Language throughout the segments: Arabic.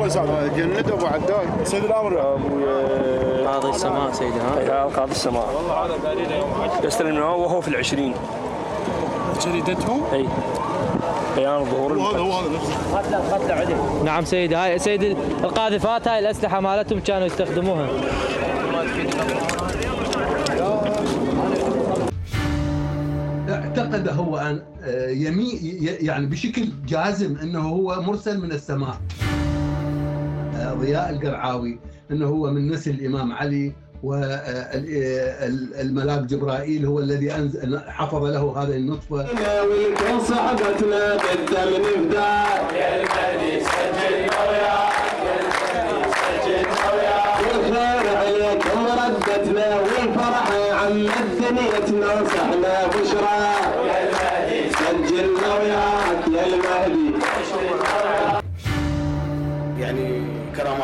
الرئيس هذا جند أبو عداد. سيد الأمر أبو قاضي السماء سيدي ها؟ قاضي السماء. يستلم وهو في العشرين. جريدتهم إي. بيان ظهور هذا هو هذا نفسه. نعم سيدي هاي سيدي القاذفات هاي الأسلحة مالتهم كانوا يستخدموها. اعتقد هو أن آه، يعني بشكل جازم إنه هو مرسل من السماء. آه، ضياء القرعاوي إنه هو من نسل الإمام علي والملاك جبرائيل هو الذي أنزل حفظ له هذه النطفة. والكل صحبتنا بالدم سجل والخير عليكم ردتنا والفرح عم الدنيا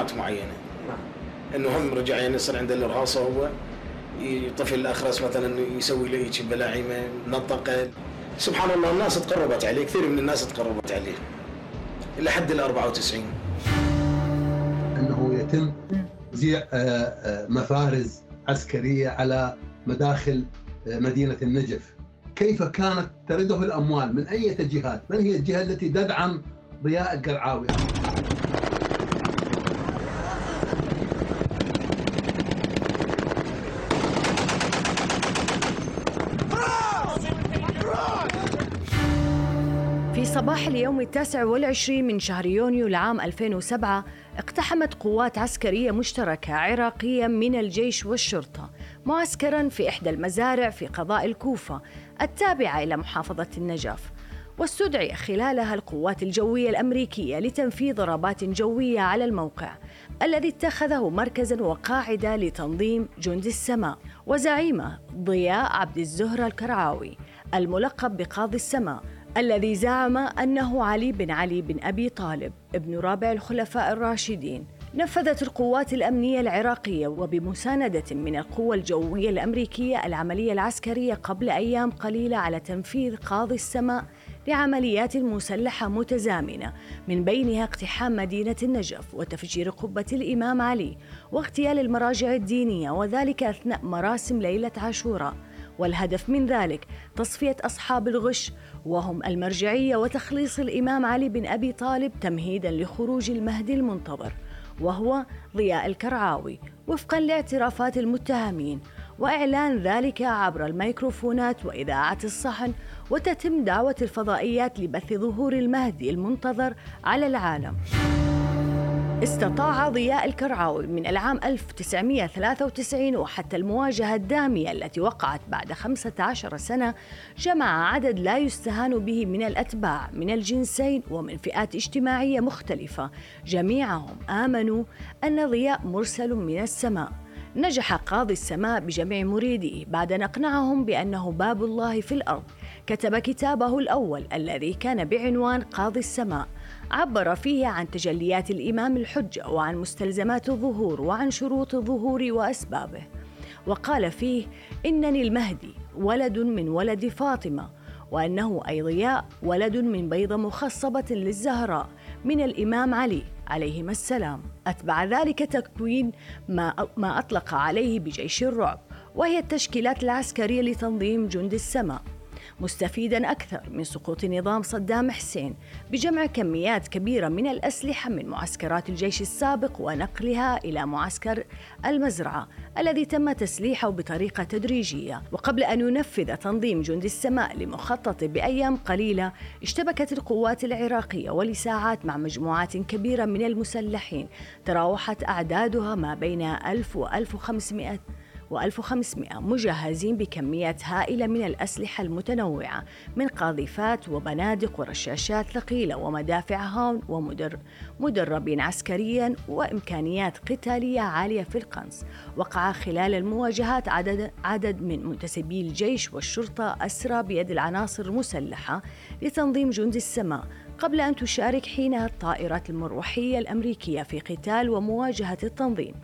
كرامات معينة انه هم رجع يعني يصير عنده الرهاصه هو طفل الأخرس مثلا يسوي له هيك بلاعيمة منطقة سبحان الله الناس تقربت عليه كثير من الناس تقربت عليه إلى حد ال 94 إنه يتم توزيع آه، آه، مفارز عسكرية على مداخل آه، مدينة النجف. كيف كانت ترده الأموال من أي جهات؟ من هي الجهة التي تدعم ضياء القرعاوي؟ في صباح اليوم التاسع والعشرين من شهر يونيو لعام 2007 اقتحمت قوات عسكرية مشتركة عراقية من الجيش والشرطة معسكرا في إحدى المزارع في قضاء الكوفة التابعة إلى محافظة النجف واستدعي خلالها القوات الجوية الأمريكية لتنفيذ ضربات جوية على الموقع الذي اتخذه مركزا وقاعدة لتنظيم جند السماء وزعيمة ضياء عبد الزهرة الكرعاوي الملقب بقاضي السماء الذي زعم أنه علي بن علي بن أبي طالب ابن رابع الخلفاء الراشدين نفذت القوات الأمنية العراقية وبمساندة من القوى الجوية الأمريكية العملية العسكرية قبل أيام قليلة على تنفيذ قاضي السماء لعمليات مسلحة متزامنة من بينها اقتحام مدينة النجف وتفجير قبة الإمام علي واغتيال المراجع الدينية وذلك أثناء مراسم ليلة عاشوراء. والهدف من ذلك تصفية أصحاب الغش وهم المرجعية وتخليص الإمام علي بن أبي طالب تمهيدا لخروج المهدي المنتظر وهو ضياء الكرعاوي وفقا لاعترافات المتهمين وإعلان ذلك عبر الميكروفونات وإذاعة الصحن وتتم دعوة الفضائيات لبث ظهور المهدي المنتظر على العالم. استطاع ضياء الكرعاوي من العام 1993 وحتى المواجهة الدامية التي وقعت بعد 15 سنة جمع عدد لا يستهان به من الأتباع من الجنسين ومن فئات اجتماعية مختلفة. جميعهم آمنوا أن ضياء مرسل من السماء. نجح قاضي السماء بجمع مريديه بعد أن أقنعهم بأنه باب الله في الأرض. كتب كتابه الأول الذي كان بعنوان قاضي السماء. عبر فيه عن تجليات الإمام الحجة وعن مستلزمات الظهور وعن شروط الظهور وأسبابه. وقال فيه إنني المهدي ولد من ولد فاطمة وأنه أي ضياء ولد من بيضة مخصبة للزهراء من الإمام علي عليهما السلام. أتبع ذلك تكوين ما, ما أطلق عليه بجيش الرعب وهي التشكيلات العسكرية لتنظيم جند السماء. مستفيدا أكثر من سقوط نظام صدام حسين بجمع كميات كبيرة من الأسلحة من معسكرات الجيش السابق ونقلها إلى معسكر المزرعة الذي تم تسليحه بطريقة تدريجية. وقبل أن ينفذ تنظيم جند السماء لمخططه بأيام قليلة اشتبكت القوات العراقية ولساعات مع مجموعات كبيرة من المسلحين تراوحت أعدادها ما بين 1000 و 1500 و1500 مجهزين بكميات هائلة من الأسلحة المتنوعة من قاذفات وبنادق ورشاشات ثقيلة ومدافع هاون ومدربين عسكريا وإمكانيات قتالية عالية في القنص. وقع خلال المواجهات عدد, عدد من منتسبي الجيش والشرطة أسرى بيد العناصر المسلحة لتنظيم جند السماء قبل أن تشارك حينها الطائرات المروحية الأمريكية في قتال ومواجهة التنظيم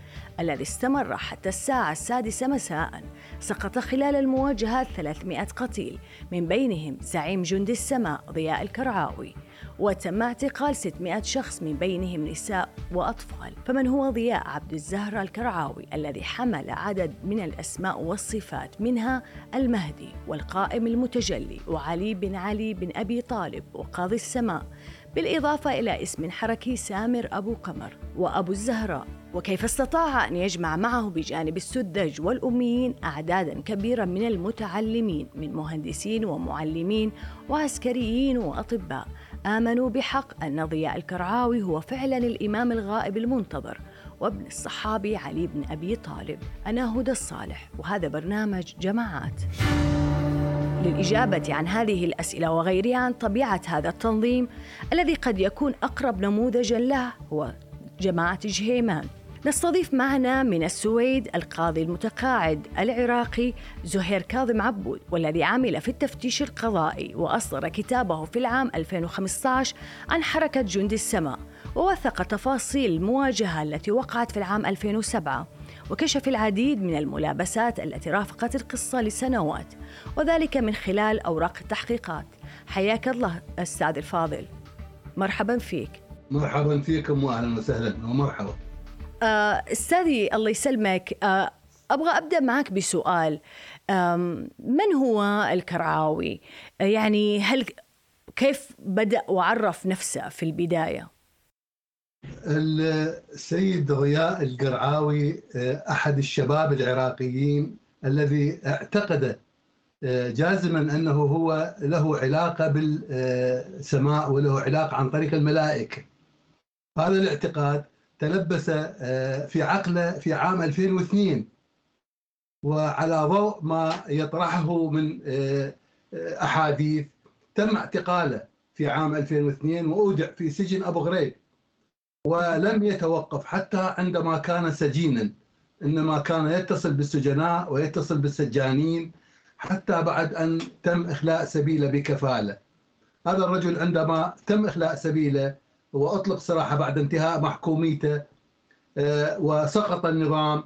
الذي استمر حتى الساعة السادسة مساء سقط خلال المواجهات 300 قتيل من بينهم زعيم جند السماء ضياء الكرعاوي. وتم اعتقال 600 شخص من بينهم نساء وأطفال. فمن هو ضياء عبد الزهرة الكرعاوي الذي حمل عدد من الأسماء والصفات منها المهدي والقائم المتجلي وعلي بن علي بن أبي طالب وقاضي السماء. بالإضافة إلى اسم حركي سامر أبو قمر وأبو الزهراء. وكيف استطاع أن يجمع معه بجانب السذج والأميين أعدادا كبيرة من المتعلمين من مهندسين ومعلمين وعسكريين وأطباء. آمنوا بحق أن ضياء الكرعاوي هو فعلا الإمام الغائب المنتظر وابن الصحابي علي بن أبي طالب أنا هدى الصالح وهذا برنامج جماعات. للإجابة عن هذه الأسئلة وغيرها عن طبيعة هذا التنظيم الذي قد يكون أقرب نموذجا له هو جماعة جهيمان. نستضيف معنا من السويد القاضي المتقاعد العراقي زهير كاظم عبود والذي عمل في التفتيش القضائي وأصدر كتابه في العام 2015 عن حركة جند السماء ووثق تفاصيل المواجهة التي وقعت في العام 2007 وكشف العديد من الملابسات التي رافقت القصة لسنوات وذلك من خلال أوراق التحقيقات. حياك الله أستاذ الفاضل. مرحبا فيك. مرحبا فيكم واهلا وسهلا ومرحبا. استاذي الله يسلمك آه، أبغى أبدأ معك بسؤال. من هو الكرعاوي آه، يعني هل كيف بدأ وعرف نفسه في البداية؟ السيد ضياء القرعاوي آه، أحد الشباب العراقيين الذي اعتقد آه، جازما أنه هو له علاقة بالسماء وله علاقة عن طريق الملائكة. هذا الاعتقاد تلبس آه، في عقله في عام 2002 وعلى ضوء ما يطرحه من آه، آه، أحاديث تم اعتقاله في عام 2002 وأودع في سجن أبو غريب ولم يتوقف حتى عندما كان سجينا إنما كان يتصل بالسجناء ويتصل بالسجانين حتى بعد أن تم إخلاء سبيله بكفاله. هذا الرجل عندما تم إخلاء سبيله واطلق سراحه بعد انتهاء محكوميته آه، وسقط النظام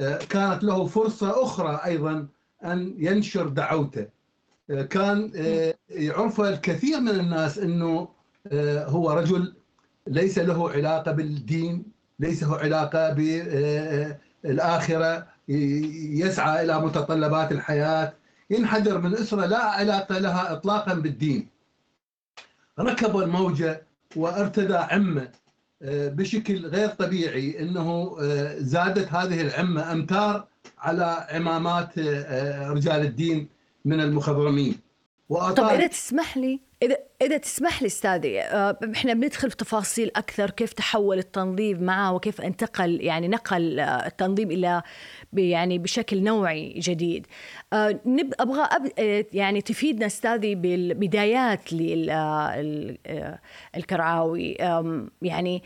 آه، كانت له فرصة أخرى أيضا أن ينشر دعوته. آه، كان آه، يعرف الكثير من الناس آه، هو رجل ليس له علاقة بالدين، ليس له علاقة بالاخره، يسعى إلى متطلبات الحياة، ينحدر من إسره لا علاقة لها اطلاقا بالدين. ركب الموجة وأرتدى عمة آه، بشكل غير طبيعي إنه آه، زادت هذه العمة أمتار على عمامات آه، رجال الدين من المخضرمين. طب اذا تسمح لي إذا إذا تسمح لي أستاذي آه، إحنا بندخل في تفاصيل أكثر كيف تحول التنظيم معه وكيف انتقل يعني نقل آه، التنظيم إلى يعني بشكل نوعي جديد. آه، نب أبغى يعني تفيدنا أستاذي بالبدايات للكرعاوي يعني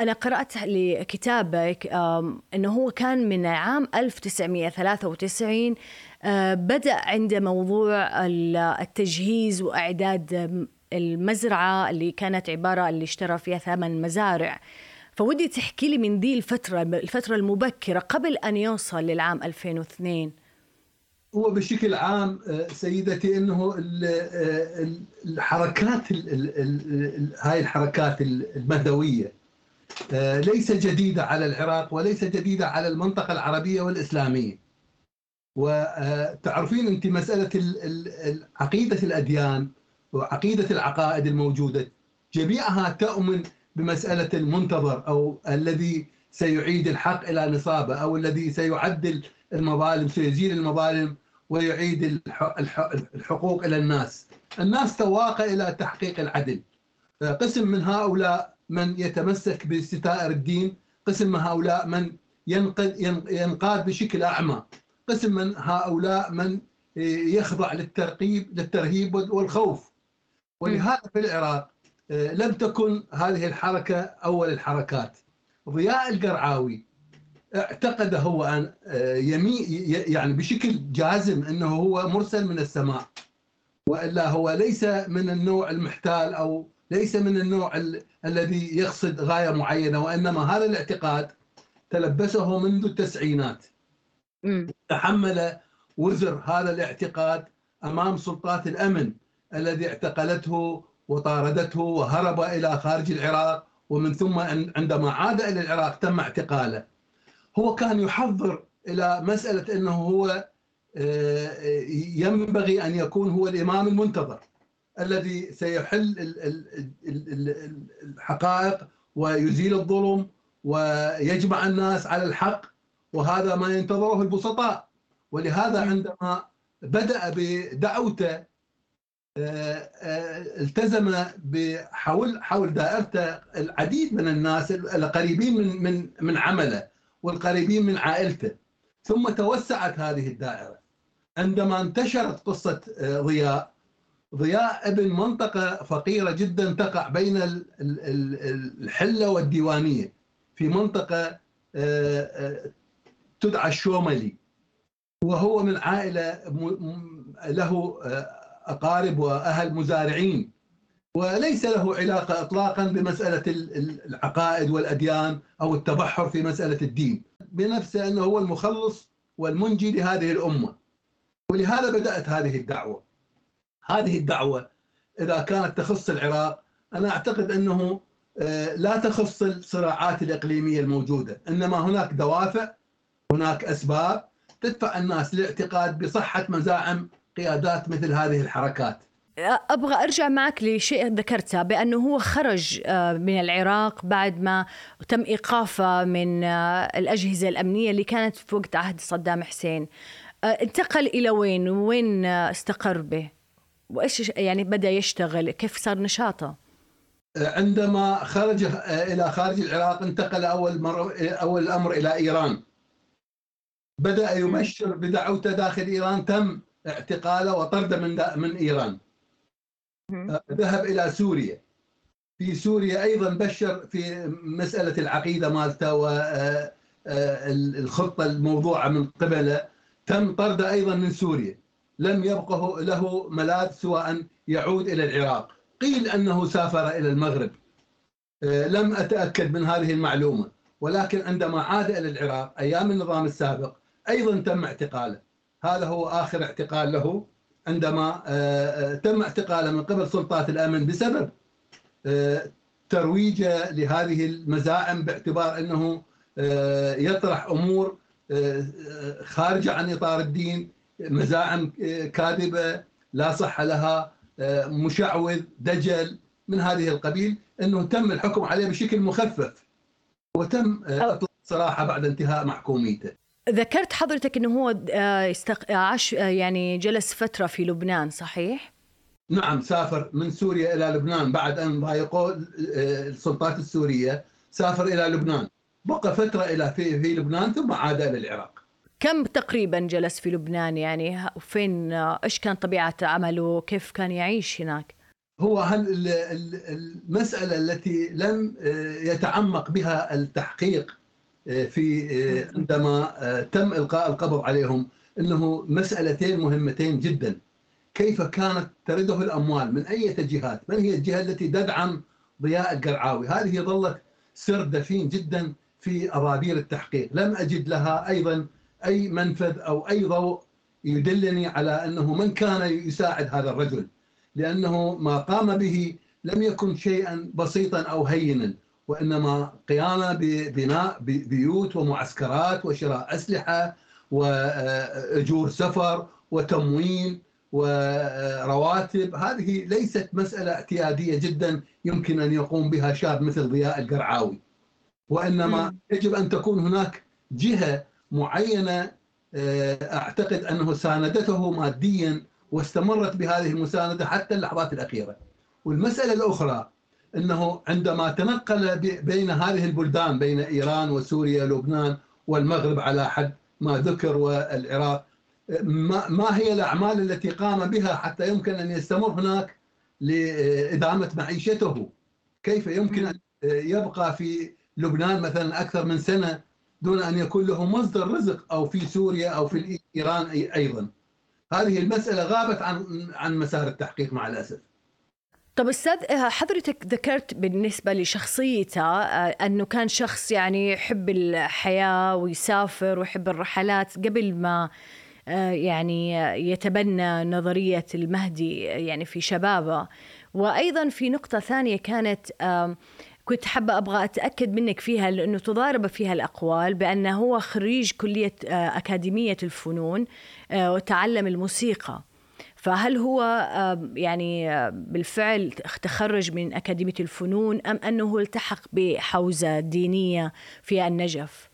أنا قرأت لكتابك إنه هو كان من عام 1993 آه، بدأ عند موضوع ال- التجهيز وإعداد المزرعة اللي كانت عبارة اللي اشترى فيها ثمان مزارع فودي تحكي لي من ذي الفترة الفترة المبكرة قبل أن يوصل للعام 2002 هو بشكل عام آه، سيدتي إنه آه، ال- الحركات ال- ال- ال- ال- هاي الحركات ال- المهدوية آه، ليس جديدة على العراق وليس جديدة على المنطقة العربية والإسلامية. وتعرفين أنت مسألة ال- ال- ال- عقيدة الأديان وعقيدة العقائد الموجودة جميعها تؤمن بمسألة المنتظر أو الذي سيعيد الحق إلى نصابه أو الذي سيعدل المظالم سيزيل المظالم ويعيد الح- الح- الحقوق إلى الناس. الناس تواقع إلى تحقيق العدل. قسم من هؤلاء من يتمسك بستائر الدين، قسم من هؤلاء من ينقاد بشكل أعمى، قسم من هؤلاء من يخضع للترقيب للترهيب والخوف. ولهذا في العراق آه، لم تكن هذه الحركة أول الحركات. ضياء القرعاوي اعتقد هو أن آه، يمي يعني بشكل جازم أنه هو مرسل من السماء وإلا هو ليس من النوع المحتال أو ليس من النوع ال- الذي يقصد غاية معينة وإنما هذا الاعتقاد تلبسه منذ التسعينات تحمل وزر هذا الاعتقاد أمام سلطات الأمن الذي اعتقلته وطاردته وهرب إلى خارج العراق ومن ثم عندما عاد إلى العراق تم اعتقاله. هو كان يحضر إلى مسألة إنه هو آه، ينبغي أن يكون هو الإمام المنتظر الذي سيحل الحقائق ويزيل الظلم ويجمع الناس على الحق وهذا ما ينتظره البسطاء. ولهذا عندما بدأ بدعوته آه، آه، التزم بحول حول دائرته العديد من الناس القريبين من من من عمله والقريبين من عائلته. ثم توسعت هذه الدائرة. عندما انتشرت قصة آه، ضياء ضياء ابن منطقة فقيرة جدا تقع بين الحلة والديوانية في منطقة تدعى الشوملي وهو من عائلة له أقارب وأهل مزارعين وليس له علاقة اطلاقا بمسألة العقائد والأديان أو التبحر في مسألة الدين بنفسه أنه هو المخلص والمنجي لهذه الأمة. ولهذا بدأت هذه الدعوة. هذه الدعوة إذا كانت تخص العراق أنا أعتقد أنه آه، لا تخص الصراعات الإقليمية الموجودة إنما هناك دوافع هناك أسباب تدفع الناس للاعتقاد بصحة مزاعم قيادات مثل هذه الحركات. أبغى أرجع معك لشيء ذكرته بأنه هو خرج آه، من العراق بعد ما تم إيقافه من آه، الأجهزة الأمنية اللي كانت في وقت عهد صدام حسين. آه، انتقل إلى وين؟ وين استقر به؟ وإيش يعني بدأ يشتغل؟ كيف صار نشاطه؟ عندما خرج إلى خارج العراق انتقل أول مره أول الأمر إلى إيران. بدأ يبشر بدعوته داخل إيران تم اعتقاله وطرده من من إيران. ذهب إلى سوريا. في سوريا أيضا بشر في مسألة العقيدة مالته والخطه الموضوعة من قبله. تم طرده أيضا من سوريا. لم يبقه له ملاذ سوى أن يعود إلى العراق. قيل أنه سافر إلى المغرب. لم أتأكد من هذه المعلومة. ولكن عندما عاد إلى العراق أيام النظام السابق أيضا تم اعتقاله. هذا هو آخر اعتقال له عندما آه، آه، تم اعتقاله من قبل سلطات الأمن بسبب آه، ترويجه لهذه المزاعم باعتبار أنه يطرح أمور خارجة عن إطار الدين مزاعم كاذبة لا صح لها مشعوذ دجل من هذه القبيل أنه تم الحكم عليه بشكل مخفف. وتم إطلاق بعد انتهاء محكوميته. ذكرت حضرتك إنه هو آه، عاش آه، يعني جلس فترة في لبنان صحيح؟ نعم سافر من سوريا إلى لبنان بعد أن ضايقوا آه، السلطات السورية سافر إلى لبنان. بقى فترة إلى في في لبنان ثم عاد إلى العراق. كم تقريبا جلس في لبنان؟ يعني فين إيش كان طبيعة عمله؟ كيف كان يعيش هناك؟ هو هل المسألة التي لم يتعمق بها التحقيق في آه، عندما آه، تم إلقاء القبض عليهم إنه مسألتين مهمتين جدا. كيف كانت ترده الأموال؟ من أي جهات؟ من هي الجهة التي تدعم ضياء القرعاوي؟ هذه ظلت سر دفين جدا في ابابير التحقيق، لم أجد لها أيضا أي منفذ أو أي ضوء يدلني على أنه من كان يساعد هذا الرجل لأنه ما قام به لم يكن شيئا بسيطا أو هينا. وإنما قيامه ببناء بيوت ومعسكرات وشراء أسلحة وأجور سفر وتموين ورواتب. هذه ليست مسألة اعتيادية جدا يمكن أن يقوم بها شاب مثل ضياء القرعاوي. وإنما يجب أن تكون هناك جهة معينة آه، أعتقد أنه ساندته ماديا واستمرت بهذه المساندة حتى اللحظات الأخيرة. والمسألة الأخرى إنه عندما تنقل بين هذه البلدان بين إيران وسوريا ولبنان والمغرب على حد ما ذكر والعراق ما, ما هي الأعمال التي قام بها حتى يمكن أن يستمر هناك لإدامة معيشته؟ كيف يمكن أن يبقى في لبنان مثلا أكثر من سنة دون أن يكون له مصدر رزق أو في سوريا أو في إيران أيضا؟ هذه المسألة غابت عن عن مسار التحقيق مع الأسف. طب أستاذ آه، حضرتك ذكرت بالنسبة لشخصيته آه، أنه كان شخص يعني يحب الحياة ويسافر ويحب الرحلات قبل ما آه، يعني يتبنى نظرية المهدي يعني في شبابه. وأيضا في نقطة ثانية كانت كنت حابة أبغى أتأكد منك فيها لأنه تضارب فيها الأقوال بأنه هو خريج كلية أكاديمية الفنون وتعلم الموسيقى. فهل هو يعني آه، بالفعل تخرج من أكاديمية الفنون أم أنه التحق بحوزة دينية في النجف؟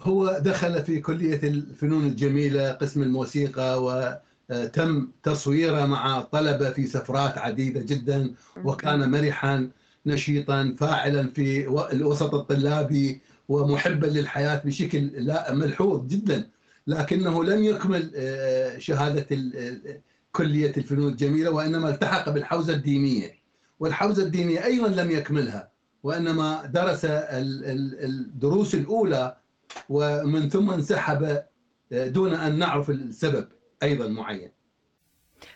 هو دخل في كلية الفنون الجميلة قسم الموسيقى وتم تصويره مع طلبة في سفرات عديدة جدا وكان مرحا نشيطا فاعلا في الوسط الطلابي ومحبا للحياة بشكل لا ملحوظ جدا لكنه لم يكمل آه، شهادة كلية الفنون الجميلة وإنما التحق بالحوزة الدينية. والحوزة الدينية أيضا لم يكملها وإنما درس الدروس الأولى ومن ثم انسحب آه، دون أن نعرف السبب أيضا معين.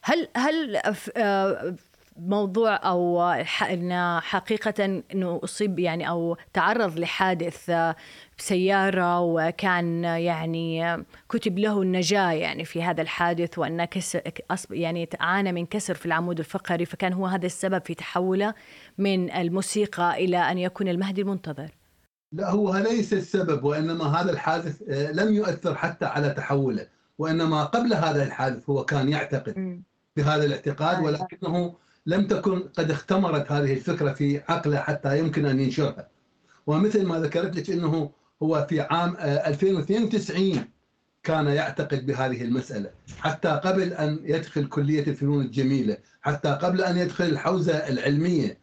هل هل آه، موضوع أو انه حقيقة إنه أصيب يعني أو تعرض لحادث بسياره وكان يعني كتب له النجاة يعني في هذا الحادث وانه كسر يعني عانى من كسر في العمود الفقري فكان هو هذا السبب في تحوله من الموسيقى إلى أن يكون المهدي المنتظر. لا هو ليس السبب وإنما هذا الحادث آه، لم يؤثر حتى على تحوله وإنما قبل هذا الحادث هو كان يعتقد بهذا الاعتقاد ولكنه لم تكن قد اختمرت هذه الفكرة في عقله حتى يمكن أن ينشرها. ومثل ما ذكرت لك أنه هو في عام 2092 آه، كان يعتقد بهذه المسألة. حتى قبل أن يدخل كلية الفنون الجميلة حتى قبل أن يدخل الحوزة العلمية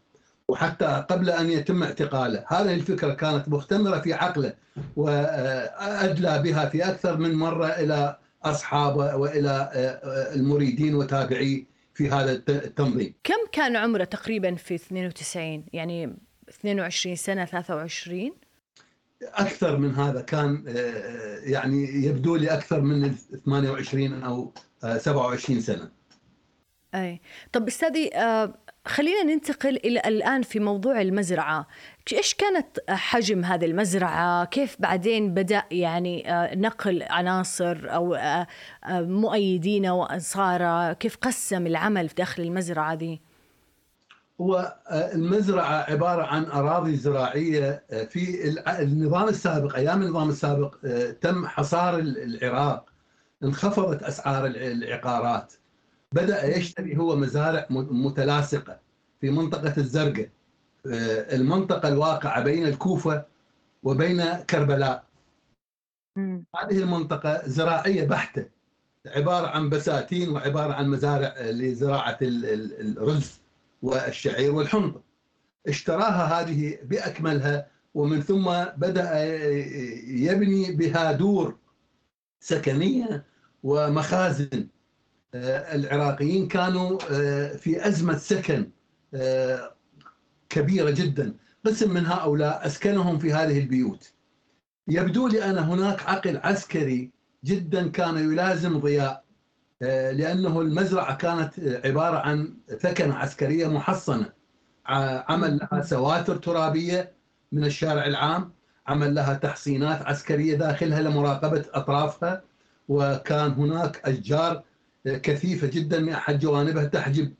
وحتى قبل أن يتم اعتقاله. هذه الفكرة كانت مختمرة في عقله وأدلى بها في أكثر من مرة إلى أصحابه وإلى آه، آه، المريدين وتابعيه في هذا التنظيم. كم كان عمره تقريبا في 92 يعني 22 سنة 23 أكثر من هذا كان آه، آه، يعني يبدو لي أكثر من 28 أو 27 سنة. أي. طب أستاذي خلينا ننتقل إلى الآن في موضوع المزرعة. إيش كانت حجم هذه المزرعة؟ كيف بعدين بدأ يعني آه، نقل عناصر أو آه، آه، مؤيدين وأنصاره كيف قسم العمل داخل المزرعة دي هو المزرعة عبارة عن أراضي زراعية في النظام السابق أيام النظام السابق تم حصار العراق. انخفضت أسعار العقارات. بدأ يشتري هو مزارع متلاصقة في منطقة الزرقاء. آه، المنطقة الواقعة بين الكوفة وبين كربلاء. هذه المنطقة زراعية بحتة عبارة عن بساتين وعبارة عن مزارع لزراعة الرز والشعير والحنطة. اشتراها هذه بأكملها ومن ثم بدأ يبني بها دور سكنية ومخازن. العراقيين كانوا آه، في أزمة سكن آه، كبيرة جدا. قسم من هؤلاء أسكنهم في هذه البيوت. يبدو لي أن هناك عقل عسكري جدا كان يلازم ضياء لأنه المزرعة كانت عبارة عن ثكنة عسكرية محصنة. عمل لها سواتر ترابية من الشارع العام عمل لها تحصينات عسكرية داخلها لمراقبة أطرافها وكان هناك أشجار كثيفة جدا من أحد جوانبها تحجب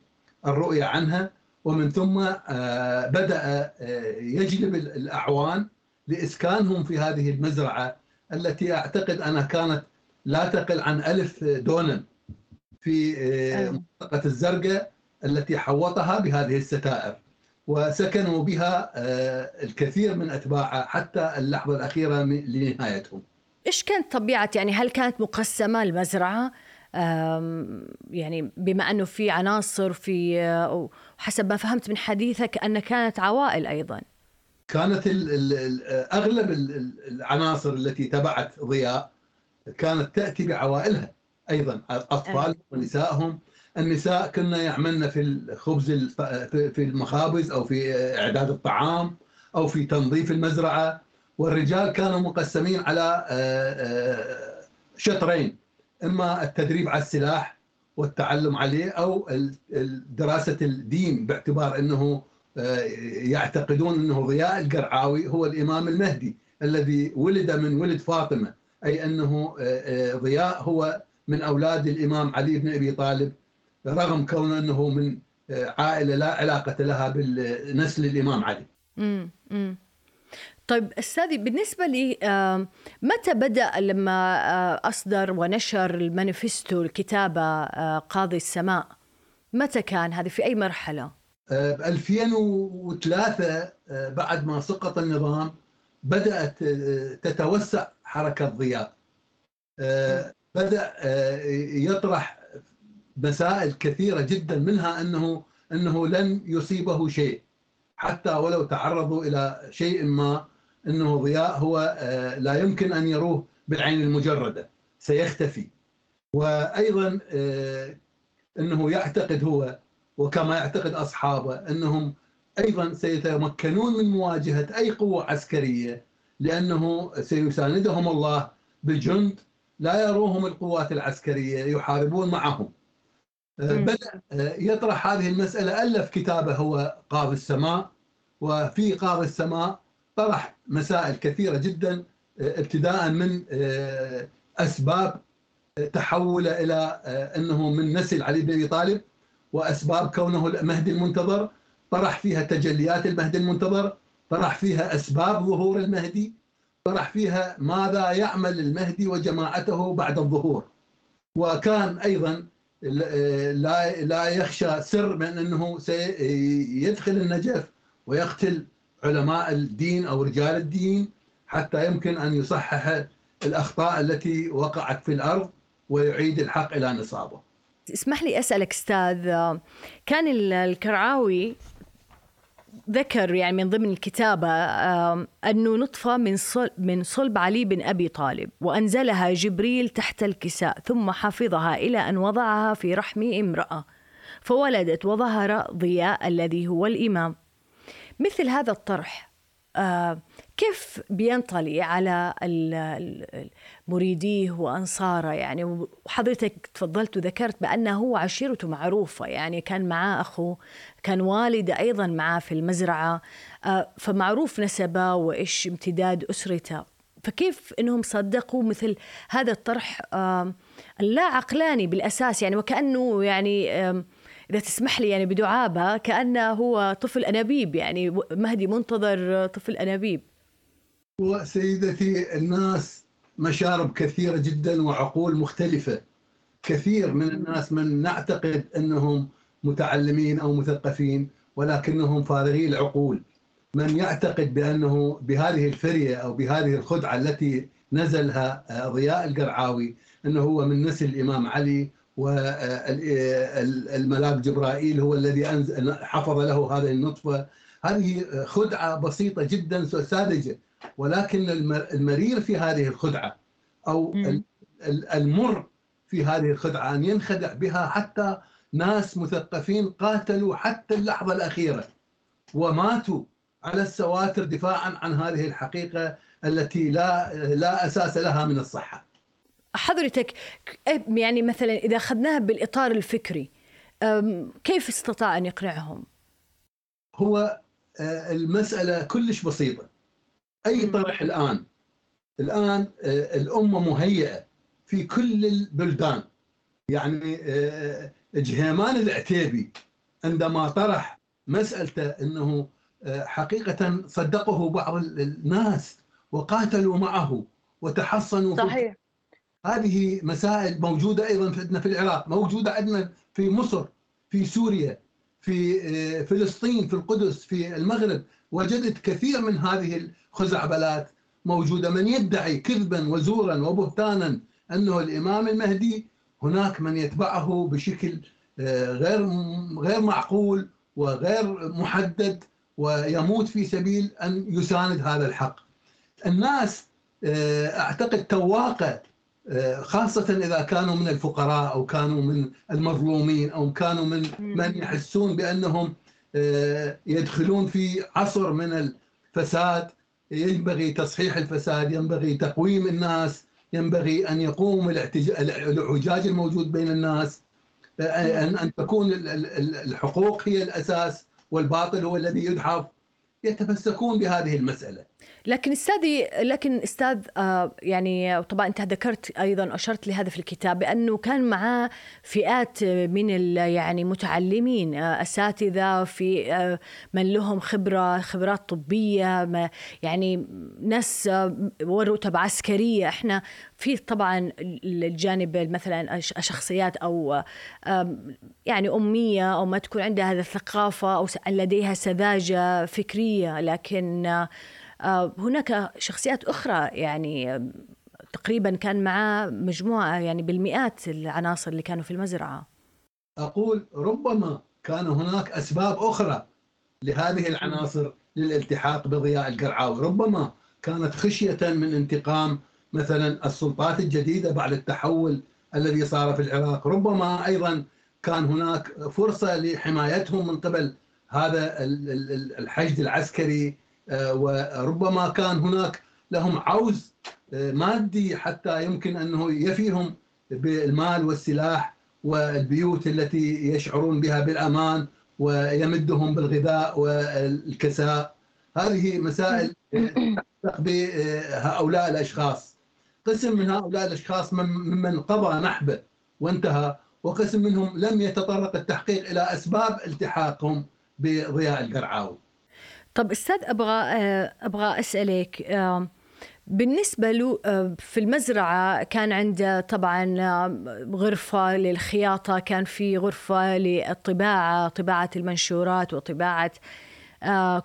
الرؤية عنها ومن ثم آه، بدأ آه، يجلب الأعوان لإسكانهم في هذه المزرعة التي أعتقد أنها كانت لا تقل عن ألف دونم في آه، منطقة الزرقاء التي حوطها بهذه الستائر. وسكنوا بها الكثير من أتباعها حتى اللحظة الأخيرة لنهايتهم. إيش كانت طبيعة يعني هل كانت مقسمة المزرعة؟ يعني بما أنه في عناصر في حسب ما فهمت من حديثك أن كانت عوائل أيضا. كانت ال ال أغلب العناصر التي تبعت ضياء كانت تأتي بعوائلها أيضا اطفالهم ونسائهم. النساء كنا يعملن في الخبز في المخابز أو في إعداد الطعام أو في تنظيف المزرعة والرجال كانوا مقسمين على شطرين. إما التدريب على السلاح والتعلم عليه أو دراسة الدين باعتبار إنه آه، يعتقدون إنه ضياء القرعاوي هو الإمام المهدي الذي ولد من ولد فاطمة أي أنه آه، آه، ضياء هو من أولاد الإمام علي بن أبي طالب رغم كونه إنه من عائلة لا علاقة لها بالنسل الإمام علي. طيب أستاذي بالنسبة لي متى بدأ لما آه، أصدر ونشر المانيفستو الكتابة آه، قاضي السماء؟ متى كان هذه في أي مرحلة؟ ب 2003 آه، بعد ما سقط النظام بدأت آه، تتوسع حركة ضياء آه، بدأ آه، يطرح مسائل كثيرة جدا منها أنه أنه لن يصيبه شيء حتى ولو تعرضوا إلى شيء ما. إنه ضياء هو آه، لا يمكن أن يروه بالعين المجردة سيختفي وأيضا آه، إنه يعتقد هو وكما يعتقد أصحابه إنهم أيضا سيتمكنون من مواجهة أي قوة عسكرية لأنه سيساندهم الله بجند لا يروهم القوات العسكرية يحاربون معهم. آه،. بدا يطرح هذه المسألة ألف كتابه هو قاضي السماء وفي قاضي السماء طرح مسائل كثيرة جدا آه، ابتداء من آه، أسباب تحوله إلى آه، أنه من نسل علي بن أبي طالب وأسباب كونه المهدي المنتظر. طرح فيها تجليات المهدي المنتظر طرح فيها أسباب ظهور المهدي طرح فيها ماذا يعمل المهدي وجماعته بعد الظهور. وكان أيضا لا لا يخشى سر من أنه سيدخل النجف ويقتل علماء الدين أو رجال الدين حتى يمكن أن يصحح الأخطاء التي وقعت في الأرض ويعيد الحق إلى نصابه. اسمح لي أسألك أستاذ آه، كان ال- الكرعاوي ذكر يعني من ضمن الكتابة أنه نطفة من صل من صلب علي بن أبي طالب وأنزلها جبريل تحت الكساء ثم حفظها إلى أن وضعها في رحم امرأة فولدت وظهر ضياء الذي هو الإمام مثل هذا الطرح آه، كيف بينطلي على مريديه وأنصاره؟ يعني وحضرتك تفضلت وذكرت بأنه هو عشيرته معروفة يعني كان معاه أخوه كان والده أيضا معاه في المزرعة آه، فمعروف نسبه وإيش امتداد أسرته. فكيف إنهم صدقوا مثل هذا الطرح؟ اللا عقلاني بالأساس يعني وكأنه يعني إذا تسمح لي يعني بدعابة كأنه هو طفل أنابيب يعني مهدي منتظر طفل أنابيب. وسيدتي الناس مشارب كثيرة جدا وعقول مختلفة. كثير من الناس من نعتقد أنهم متعلمين أو مثقفين ولكنهم فارغي العقول. من يعتقد بأنه بهذه الفرية أو بهذه الخدعة التي نزلها آه، ضياء القرعاوي أنه هو من نسل الإمام علي والملاك جبرائيل هو الذي حفظ له هذه النطفة هذه خدعة بسيطة جدا ساذجة ولكن الم- المرير في هذه الخدعة أو مم. ال- ال- المر في هذه الخدعة أن ينخدع بها حتى ناس مثقفين قاتلوا حتى اللحظة الأخيرة وماتوا على السواتر دفاعا عن هذه الحقيقة التي لا لا أساس لها من الصحة. حضرتك يعني مثلا إذا أخذناها بالإطار الفكري كيف استطاع أن يقنعهم؟ هو آه، المسألة كلش بسيطة. أي مم. طرح الآن الآن آه، الأمة مهيئة في كل البلدان يعني آه، جهيمان العتيبي عندما طرح مسألته أنه حقيقة صدقه بعض ال- الناس وقاتلوا معه وتحصنوا في- هذه مسائل موجودة أيضا عندنا في العراق موجودة عندنا في مصر في سوريا في آه، فلسطين في القدس في المغرب. وجدت كثير من هذه الخزعبلات موجودة. من يدعي كذبا وزورا وبهتانا أنه الإمام المهدي هناك من يتبعه بشكل آه، غير غير معقول وغير محدد ويموت في سبيل أن يساند هذا الحق. الناس آه، أعتقد تواقع آه، خاصة إذا كانوا من الفقراء أو كانوا من المظلومين أو كانوا من من يحسون بأنهم آه، يدخلون في عصر من الفساد. ينبغي تصحيح الفساد ينبغي تقويم الناس ينبغي أن يقوم الاعوجاج الموجود بين الناس. آه، أن أن تكون ال- ال- الحقوق هي الأساس والباطل هو الذي يدحض. يتمسكون بهذه المسألة. لكن استاذي لكن أستاذ آه، يعني طبعا أنت ذكرت أيضا أشرت لهذا في الكتاب بأنه كان معاه فئات من يعني متعلمين آه، أساتذة في آه، من لهم خبرة خبرات طبية يعني ناس ورتب عسكرية. إحنا في طبعا الجانب مثلا شخصيات أو يعني أمية أو ما تكون عندها هذه الثقافة أو لديها سذاجة فكرية. لكن هناك شخصيات أخرى يعني تقريبا كان معاه مجموعة يعني بالمئات العناصر اللي كانوا في المزرعة. أقول ربما كان هناك أسباب أخرى لهذه العناصر للالتحاق بضياء القرعاوي ربما كانت خشية من انتقام مثلا السلطات الجديدة بعد التحول الذي صار في العراق. ربما أيضا كان هناك فرصة لحمايتهم من قبل هذا الحشد العسكري آه، وربما كان هناك لهم عوز آه، مادي حتى يمكن أنه يفيهم بالمال والسلاح والبيوت التي يشعرون بها بالأمان ويمدهم بالغذاء والكساء. هذه مسائل تتعلق بهؤلاء الأشخاص. قسم من هؤلاء الأشخاص ممن قضى نحبه وانتهى وقسم منهم لم يتطرق التحقيق إلى أسباب التحاقهم بضياء القرعاوي. طب أستاذ أبغى آه، أبغى أسألك آه، بالنسبة له آه، في المزرعة كان عنده طبعا غرفة للخياطة كان في غرفة للطباعة طباعة المنشورات وطباعة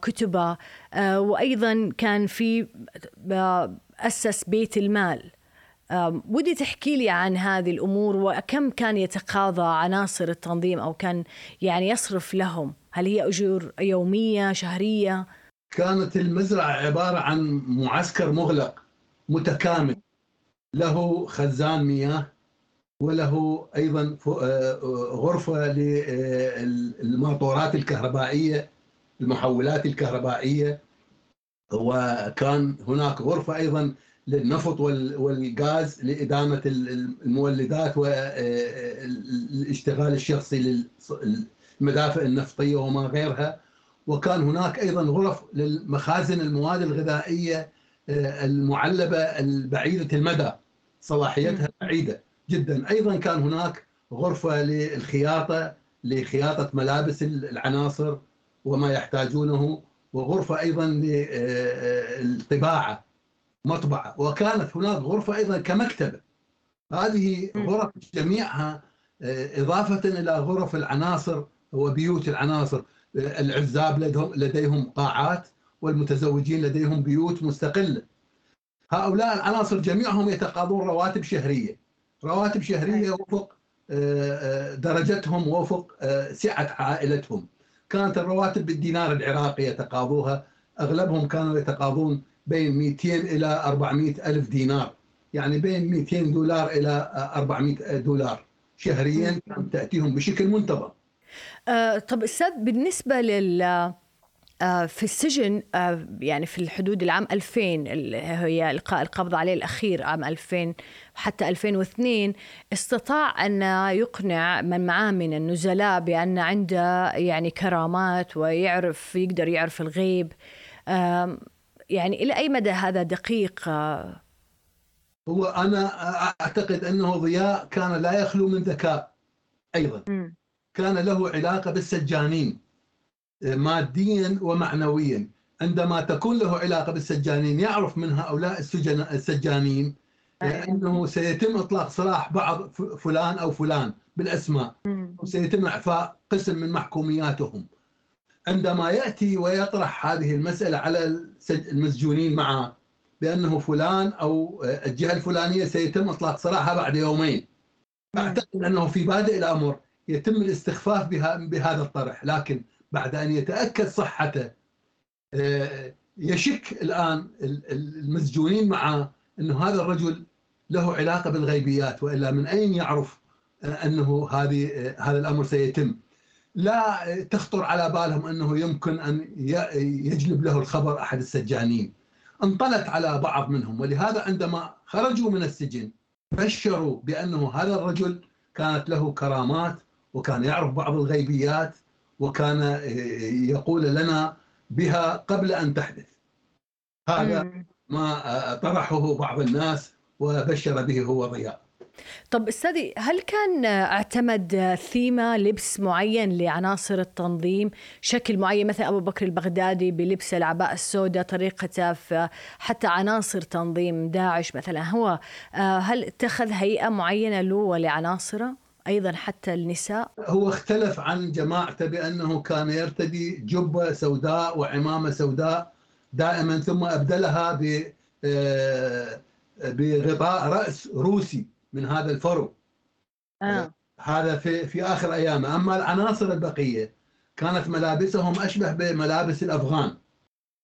كتبة وأيضا كان في أسس بيت المال. ودي تحكي لي عن هذه الأمور وكم كان يتقاضى عناصر التنظيم أو كان يعني يصرف لهم؟ هل هي أجور يومية شهرية؟ كانت المزرعة عبارة عن معسكر مغلق متكامل له خزان مياه وله أيضا آه، غرفة للموتورات الكهربائية المحولات الكهربائية وكان هناك غرفة أيضا للنفط والغاز لإدامة المولدات والاشتغال الشخصي المدافع النفطيه وما غيرها. وكان هناك أيضا غرف للمخازن المواد الغذائية آه، المعلبة البعيدة المدى صلاحيتها بعيدة جدا. أيضا كان هناك غرفة للخياطة لخياطة ملابس العناصر وما يحتاجونه وغرفة أيضا للطباعه مطبعة. وكانت هناك غرفة أيضا كمكتبة. هذه غرف جميعها آه، إضافة إلى غرف العناصر وبيوت العناصر. العزاب لديهم, لديهم قاعات والمتزوجين لديهم بيوت مستقلة. هؤلاء العناصر جميعهم يتقاضون رواتب شهرية. رواتب شهرية وفق آه، آه، درجتهم وفق آه، سعة عائلتهم. كانت الرواتب بالدينار العراقي يتقاضوها. أغلبهم كانوا يتقاضون بين 200 إلى 400 ألف دينار. يعني بين 200 دولار إلى 400 دولار شهريا تأتيهم بشكل منتظم. آه طب أستاذ بالنسبة لل آه في السجن آه يعني في الحدود العام 2000 اللي هي إلقاء القبض عليه الأخير عام 2000 حتى 2002 استطاع أن يقنع من معاه من النزلاء بأن عنده يعني كرامات ويعرف يقدر يعرف الغيب يعني إلى أي مدى هذا دقيق آه؟ هو أنا أعتقد أنه ضياء كان لا يخلو من ذكاء أيضا م. كان له علاقة بالسجانين ماديا ومعنويا. عندما تكون له علاقة بالسجانين يعرف من هؤلاء السجن السجانين أنه سيتم إطلاق سراح بعض فلان أو فلان بالأسماء. وسيتم إعفاء قسم من محكومياتهم. عندما يأتي ويطرح هذه المسألة على المسجونين معه بأنه فلان أو الجهة الفلانية سيتم إطلاق سراحها بعد يومين. أعتقد أنه في بادئ الأمر. يتم الاستخفاف بهذا الطرح لكن بعد أن يتأكد صحته آه، يشك الآن المسجونين معه أنه هذا الرجل له علاقة بالغيبيات وإلا من أين يعرف أنه هذه آه، هذا الأمر سيتم؟ لا تخطر على بالهم أنه يمكن أن يجلب له الخبر أحد السجانين. انطلت على بعض منهم ولهذا عندما خرجوا من السجن بشروا بأنه هذا الرجل كانت له كرامات وكان يعرف بعض الغيبيات وكان يقول لنا بها قبل أن تحدث. هذا. ما آه، طرحه بعض الناس وبشر به هو ضياء طب أستاذي هل كان اعتمد ثيمة لبس معين لعناصر التنظيم؟ شكل معين مثلا أبو بكر البغدادي بلبس العباءة السوداء طريقته في حتى عناصر تنظيم داعش مثلا هو آه، هل اتخذ هيئة معينة له ولعناصره؟ أيضا حتى النساء هو اختلف عن جماعته بأنه كان يرتدي جبة سوداء وعمامة سوداء دائما ثم أبدلها ب آه، بغطاء رأس روسي من هذا الفرو آه. هذا في في آخر أيامه أما العناصر البقية كانت ملابسهم أشبه بملابس الأفغان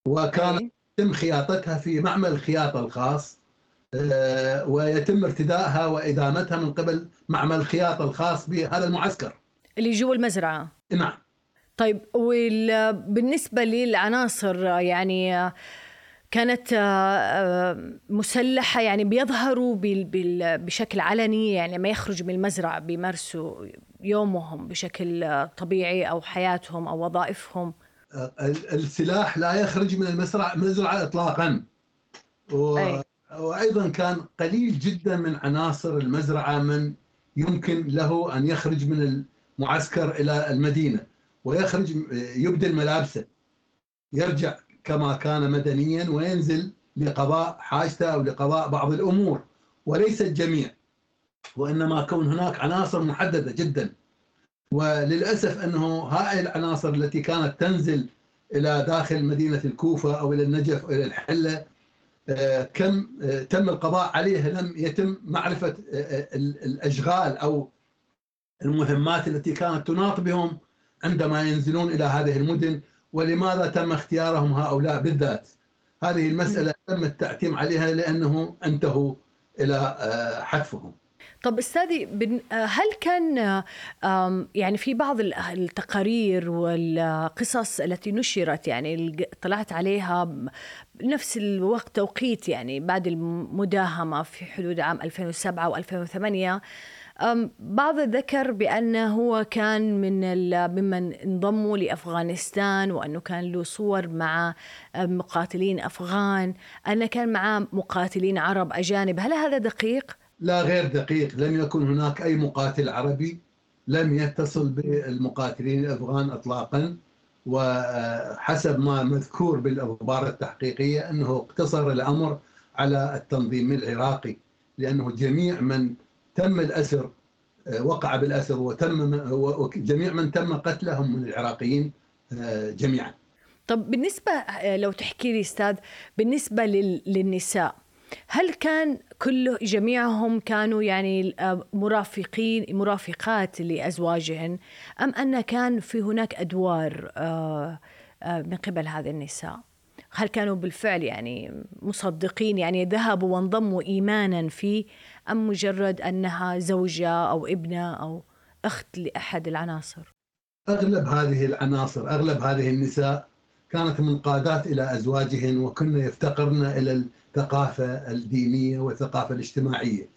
وكان أي. يتم خياطتها في معمل الخياطة الخاص ويتم ارتدائها وإدامتها من قبل معمل الخياطة الخاص بهذا المعسكر. اللي جوا المزرعة. نعم. طيب وبالنسبة للعناصر يعني كانت آه، مسلحة يعني بيظهروا بشكل علني يعني ما يخرج من المزرعة بيمارسوا يومهم بشكل طبيعي أو حياتهم أو وظائفهم؟ ال- السلاح لا يخرج من المزرعة مزرعة إطلاقا. و... أي. وأيضا كان قليل جدا من عناصر المزرعة من يمكن له أن يخرج من المعسكر إلى المدينة ويخرج يبدل ملابسه يرجع كما كان مدنيا وينزل لقضاء حاجته أو لقضاء بعض الأمور وليس الجميع وإنما كون هناك عناصر محددة جدا. وللأسف أنه هاي العناصر التي كانت تنزل إلى داخل مدينة الكوفة أو إلى النجف أو إلى الحلة آه، كم تم القضاء عليه لم يتم معرفة آه، آه، ال- الأشغال أو المهمات التي كانت تناط بهم عندما ينزلون إلى هذه المدن ولماذا تم اختيارهم هؤلاء بالذات؟ هذه المسألة تم التعتيم عليها لأنه انتهوا إلى آه، حتفهم طب أستاذي هل كان يعني في بعض ال- التقارير والقصص التي نشرت يعني طلعت عليها بنفس الوقت توقيت يعني بعد المداهمة في حدود عام 2007 و2008 بعض ذكر بأنه هو كان من ممن انضموا لأفغانستان وأنه كان له صور مع مقاتلين أفغان أن كان معه مقاتلين عرب أجانب. هل هذا دقيق؟ لا غير دقيق. لم يكن هناك أي مقاتل عربي لم يتصل بالمقاتلين الأفغان إطلاقا. وحسب ما مذكور بالأخبار التحقيقية أنه اقتصر الأمر على التنظيم العراقي لأنه جميع من تم الأسر آه، وقع بالأسر وتم وجميع من تم قتلهم من العراقيين جميعا. طب بالنسبة آه، لو تحكي لي أستاذ بالنسبة لل- للنساء هل كان كل جميعهم كانوا يعني آه، مرافقين مرافقات لأزواجهن أم أن كان في هناك أدوار آه، آه، من قبل هذه النساء؟ هل كانوا بالفعل يعني مصدقين يعني ذهبوا وانضموا إيمانا فيه أم مجرد أنها زوجة أو ابنة أو أخت لأحد العناصر؟ أغلب هذه العناصر أغلب هذه النساء كانت منقادات إلى أزواجهن وكن يفتقرن إلى الثقافة الدينية والثقافة الاجتماعية.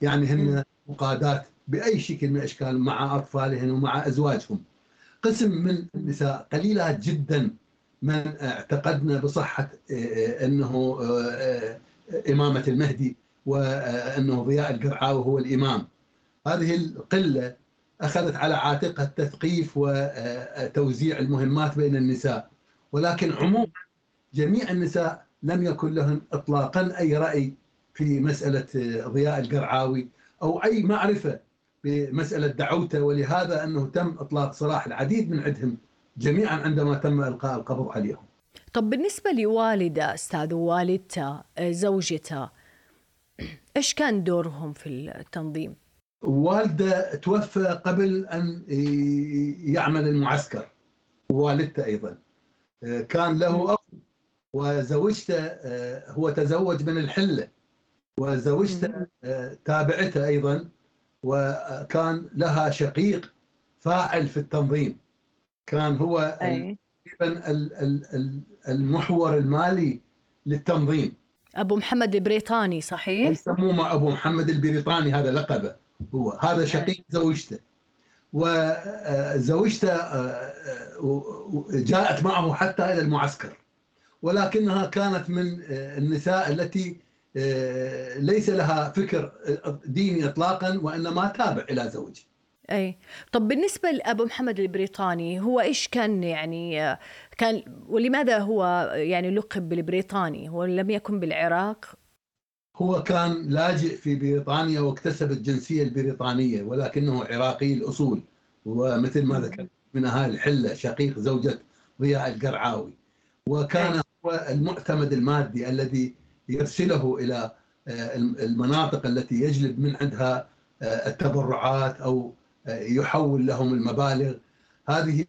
يعني هن مقادات بأي شكل من الأشكال مع أطفالهن ومع أزواجهم. قسم من النساء قليلات جدا من اعتقدنا بصحة آه، أنه آه، آه، إمامة المهدي وأنه ضياء القرعاوي هو الإمام. هذه القلة أخذت على عاتقها التثقيف وتوزيع المهمات بين النساء. ولكن عموما جميع النساء لم يكن لهن إطلاقا أي رأي في مسألة ضياء القرعاوي أو أي معرفة بمسألة دعوته ولهذا أنه تم إطلاق سراح العديد من عندهم جميعا عندما تم إلقاء القبض عليهم طب بالنسبة لوالدة أستاذ ووالدته آه، زوجته إيش كان دورهم في التنظيم؟ والده توفى قبل أن يعمل المعسكر ووالدته أيضا كان له وزوجته آه، هو تزوج من الحلة وزوجته آه، تابعته أيضا وكان لها شقيق فاعل في التنظيم. كان هو. تقريبا ال- ال- ال- المحور المالي للتنظيم. أبو محمد البريطاني صحيح؟ يسموه أبو محمد البريطاني هذا لقبه هو. هذا شقيق زوجته. وزوجته جاءت معه حتى إلى المعسكر. ولكنها كانت من النساء التي ليس لها فكر ديني اطلاقا وإنما تابع إلى زوج. أي. طب بالنسبة لأبو محمد البريطاني هو إيش كان يعني كان ولماذا هو يعني لقب بالبريطاني؟ هو لم يكن بالعراق؟ هو كان لاجئ في بريطانيا واكتسب الجنسية البريطانية ولكنه عراقي الأصول ومثل ما ذكرت من أهالي الحلة شقيق زوجة ضياء القرعاوي. وكان المعتمد المادي الذي يرسله إلى آه، المناطق التي يجلب من عندها آه، التبرعات أو آه، يحول لهم المبالغ هذه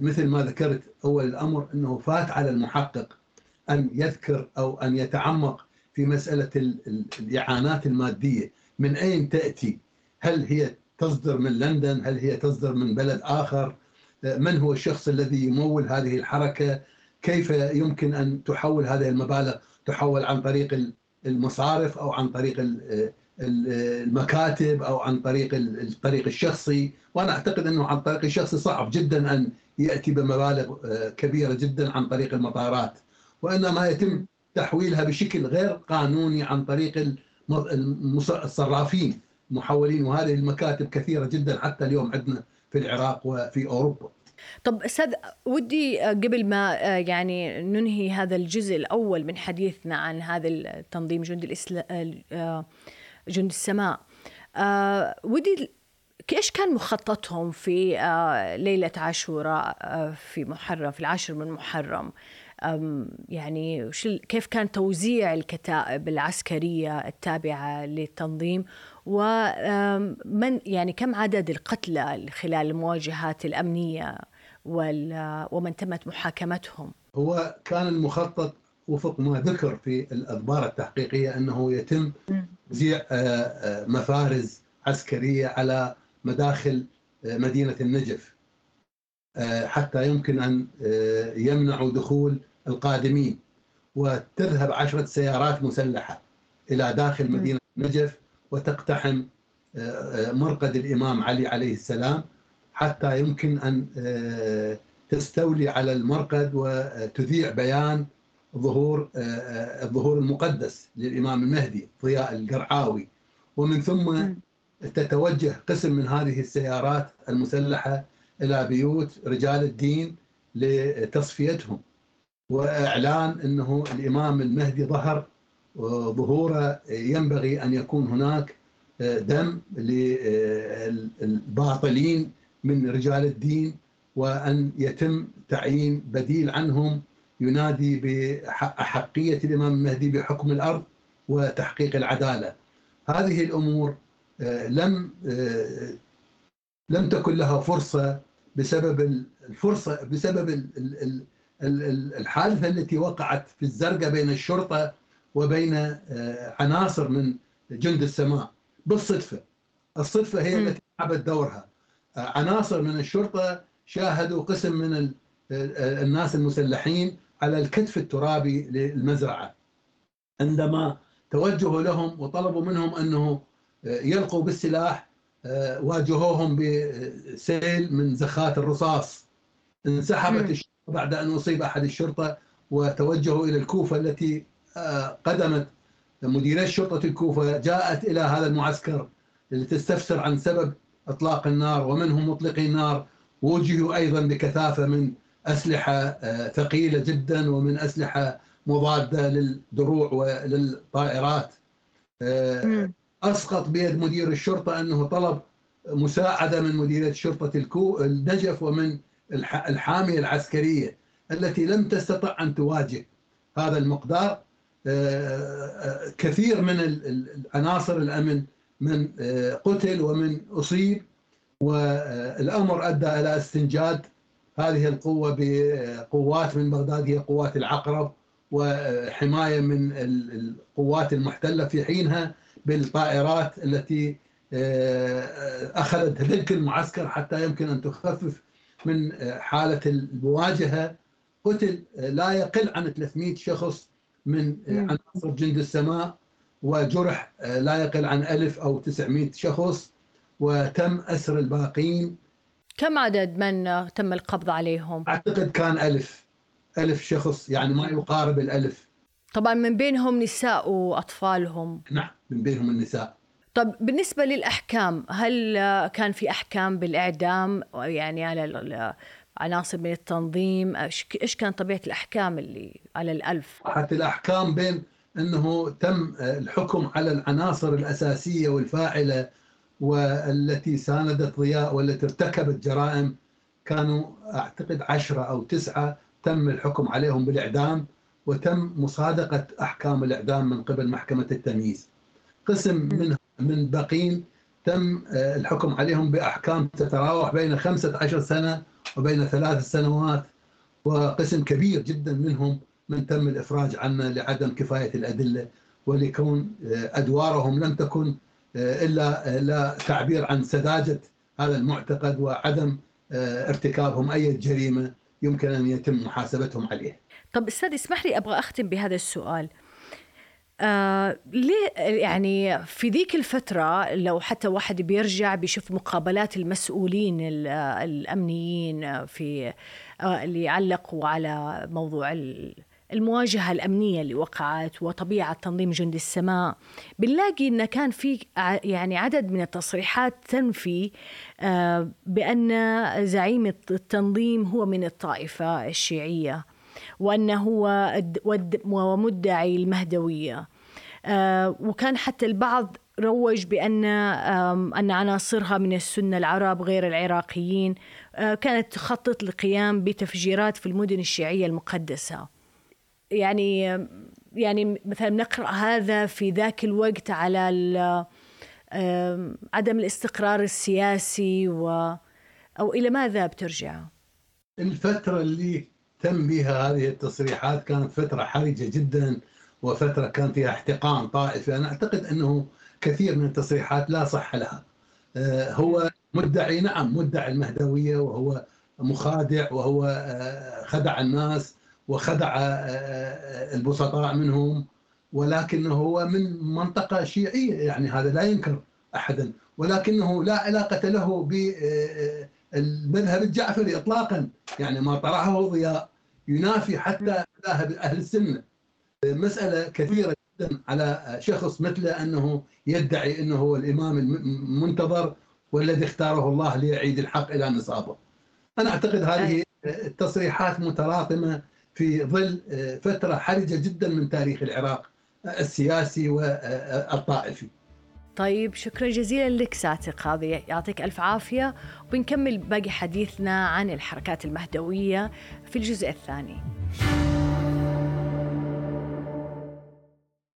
مثل ما ذكرت أول الأمر أنه فات على المحقق أن يذكر أو أن يتعمق في مسألة الإعانات المادية من أين تأتي؟ هل هي تصدر من لندن؟ هل هي تصدر من بلد آخر؟ من هو الشخص الذي يمول هذه الحركة؟ كيف يمكن أن تحول هذه المبالغ؟ تحول عن طريق المصارف أو عن طريق المكاتب أو عن طريق الطريق الشخصي؟ وأنا أعتقد أنه عن طريق الشخصي صعب جدا أن يأتي بمبالغ آه، كبيرة جدا عن طريق المطارات. وإنما يتم تحويلها بشكل غير قانوني عن طريق الصرافين محولين. وهذه المكاتب كثيرة جدا. حتى اليوم عندنا في العراق وفي أوروبا. طب أستاذ ودي قبل ما يعني ننهي هذا الجزء الأول من حديثنا عن هذا التنظيم جند الإسلام جند السماء ودي إيش كان مخططهم في ليلة عاشوراء في محرم في العاشر من محرم يعني كيف كان توزيع الكتائب العسكرية التابعة للتنظيم ومن يعني كم عدد القتلى خلال المواجهات الأمنية ومن تمت محاكمتهم؟ هو كان المخطط وفق ما ذكر في الأخبار التحقيقية أنه يتم توزيع مفارز عسكرية على مداخل مدينة النجف حتى يمكن أن يمنعوا دخول القادمين وتذهب عشرة سيارات مسلحة إلى داخل مدينة نجف وتقتحم آه، آه، مرقد الإمام علي عليه السلام حتى يمكن أن آه، تستولي على المرقد وتذيع بيان ظهور الظهور المقدس للإمام المهدي ضياء القرعاوي. ومن ثم تتوجه قسم من هذه السيارات المسلحة إلى بيوت رجال الدين لتصفيتهم. وإعلان إنه الإمام المهدي ظهر وظهوره ينبغي أن يكون هناك دم للباطلين من رجال الدين وأن يتم تعيين بديل عنهم ينادي باحقيه الإمام المهدي بحكم الأرض وتحقيق العدالة. هذه الأمور لم لم تكن لها فرصة بسبب الفرصة بسبب الحادثة التي وقعت في الزرقاء بين الشرطة وبين آه، عناصر من جند السماء بالصدفة. الصدفة هي التي لعبت دورها. آه، عناصر من الشرطة شاهدوا قسم من آه، الناس المسلحين على الكتف الترابي للمزرعة. عندما توجهوا لهم وطلبوا منهم أنه يلقوا بالسلاح واجهوهم بسيل من زخات الرصاص. انسحبت بعد أن أصيب أحد الشرطة وتوجهوا إلى الكوفة التي قدمت مديرية شرطة الكوفة جاءت إلى هذا المعسكر لتستفسر عن سبب إطلاق النار ومنهم مطلقي النار. وجهوا أيضا بكثافة من أسلحة آه، ثقيلة جدا ومن أسلحة مضادة للدروع وللطائرات. آه، أسقط بيد مدير الشرطة أنه طلب مساعدة من مديرية شرطة الكو النجف ومن الحامية العسكرية التي لم تستطع أن تواجه. هذا المقدار كثير من عناصر الأمن من آه، قتل ومن أصيب والأمر أدى إلى استنجاد هذه القوة بقوات من بغداد هي قوات العقرب وحماية من القوات المحتلة في حينها بالطائرات التي أخذت تلك المعسكر حتى يمكن أن تخفف من حالة المواجهة. قتل لا يقل عن 300 شخص من عناصر جند السماء وجرح لا يقل عن 1000 أو 900 شخص وتم أسر الباقين. كم عدد من تم القبض عليهم؟ أعتقد كان ألف ألف شخص يعني ما يقارب الألف. طبعا من بينهم نساء وأطفالهم. نعم من بينهم النساء. طب بالنسبة للأحكام هل كان في أحكام بالإعدام؟ يعني على عناصر من التنظيم إيش كان طبيعة الأحكام اللي على الألف؟ حتى الأحكام بين أنه تم الحكم على العناصر الأساسية والفاعلة والتي ساندت ضياء والتي ارتكبت جرائم كانوا أعتقد عشرة أو تسعة تم الحكم عليهم بالإعدام وتم مصادقة أحكام الإعدام من قبل محكمة التمييز. قسم من من بقين تم آه، الحكم عليهم بأحكام تتراوح بين 15 سنة وبين ثلاث سنوات وقسم كبير جدا منهم من تم الإفراج عنه لعدم كفاية الأدلة ولكون آه، أدوارهم لم تكن آه، إلا لا تعبير عن سذاجة هذا المعتقد وعدم ارتكابهم أي جريمة يمكن أن يتم محاسبتهم عليه. طب أستاذ اسمح لي أبغى أختم بهذا السؤال. آه ليه يعني في ذيك الفترة لو حتى واحد بيرجع بيشوف مقابلات المسؤولين الأمنيين في آه اللي علقوا على موضوع المواجهة الأمنية اللي وقعت وطبيعة تنظيم جند السماء بنلاقي أن كان في يعني عدد من التصريحات تنفي آه بأن زعيم التنظيم هو من الطائفة الشيعية. وأنه هو ومدعي المهدوية آه، وكان حتى البعض روج بأن أن عناصرها من السنة العرب غير العراقيين آه، كانت تخطط للقيام بتفجيرات في المدن الشيعية المقدسة يعني يعني مثلا نقرأ هذا في ذاك الوقت على عدم الاستقرار السياسي و أو إلى ماذا بترجع؟ الفترة اللي تم بها هذه التصريحات كانت فترة حرجة جدا وفترة كان فيها احتقان طائفي. أنا أعتقد أنه كثير من التصريحات لا صح لها. آه، هو مدعي نعم مدعي المهدوية وهو مخادع وهو آه، خدع الناس وخدع آه، البسطاء منهم ولكنه هو من منطقة شيعية. يعني هذا لا ينكر أحدا. ولكنه لا علاقة له بالمذهب الجعفري إطلاقا. يعني ما طرحه ضياء. ينافي حتى مذاهب أهل السنة. مسألة كثيرة جدا على شخص مثله أنه يدعي أنه هو الإمام المنتظر والذي اختاره الله ليعيد الحق إلى نصابه. أنا أعتقد هذه التصريحات متراكمة في ظل فترة حرجة جدا من تاريخ العراق السياسي والطائفي. طيب شكرا جزيلا لك ساتي قاضي يعطيك ألف عافية. وبنكمل باقي حديثنا عن الحركات المهدوية في الجزء الثاني.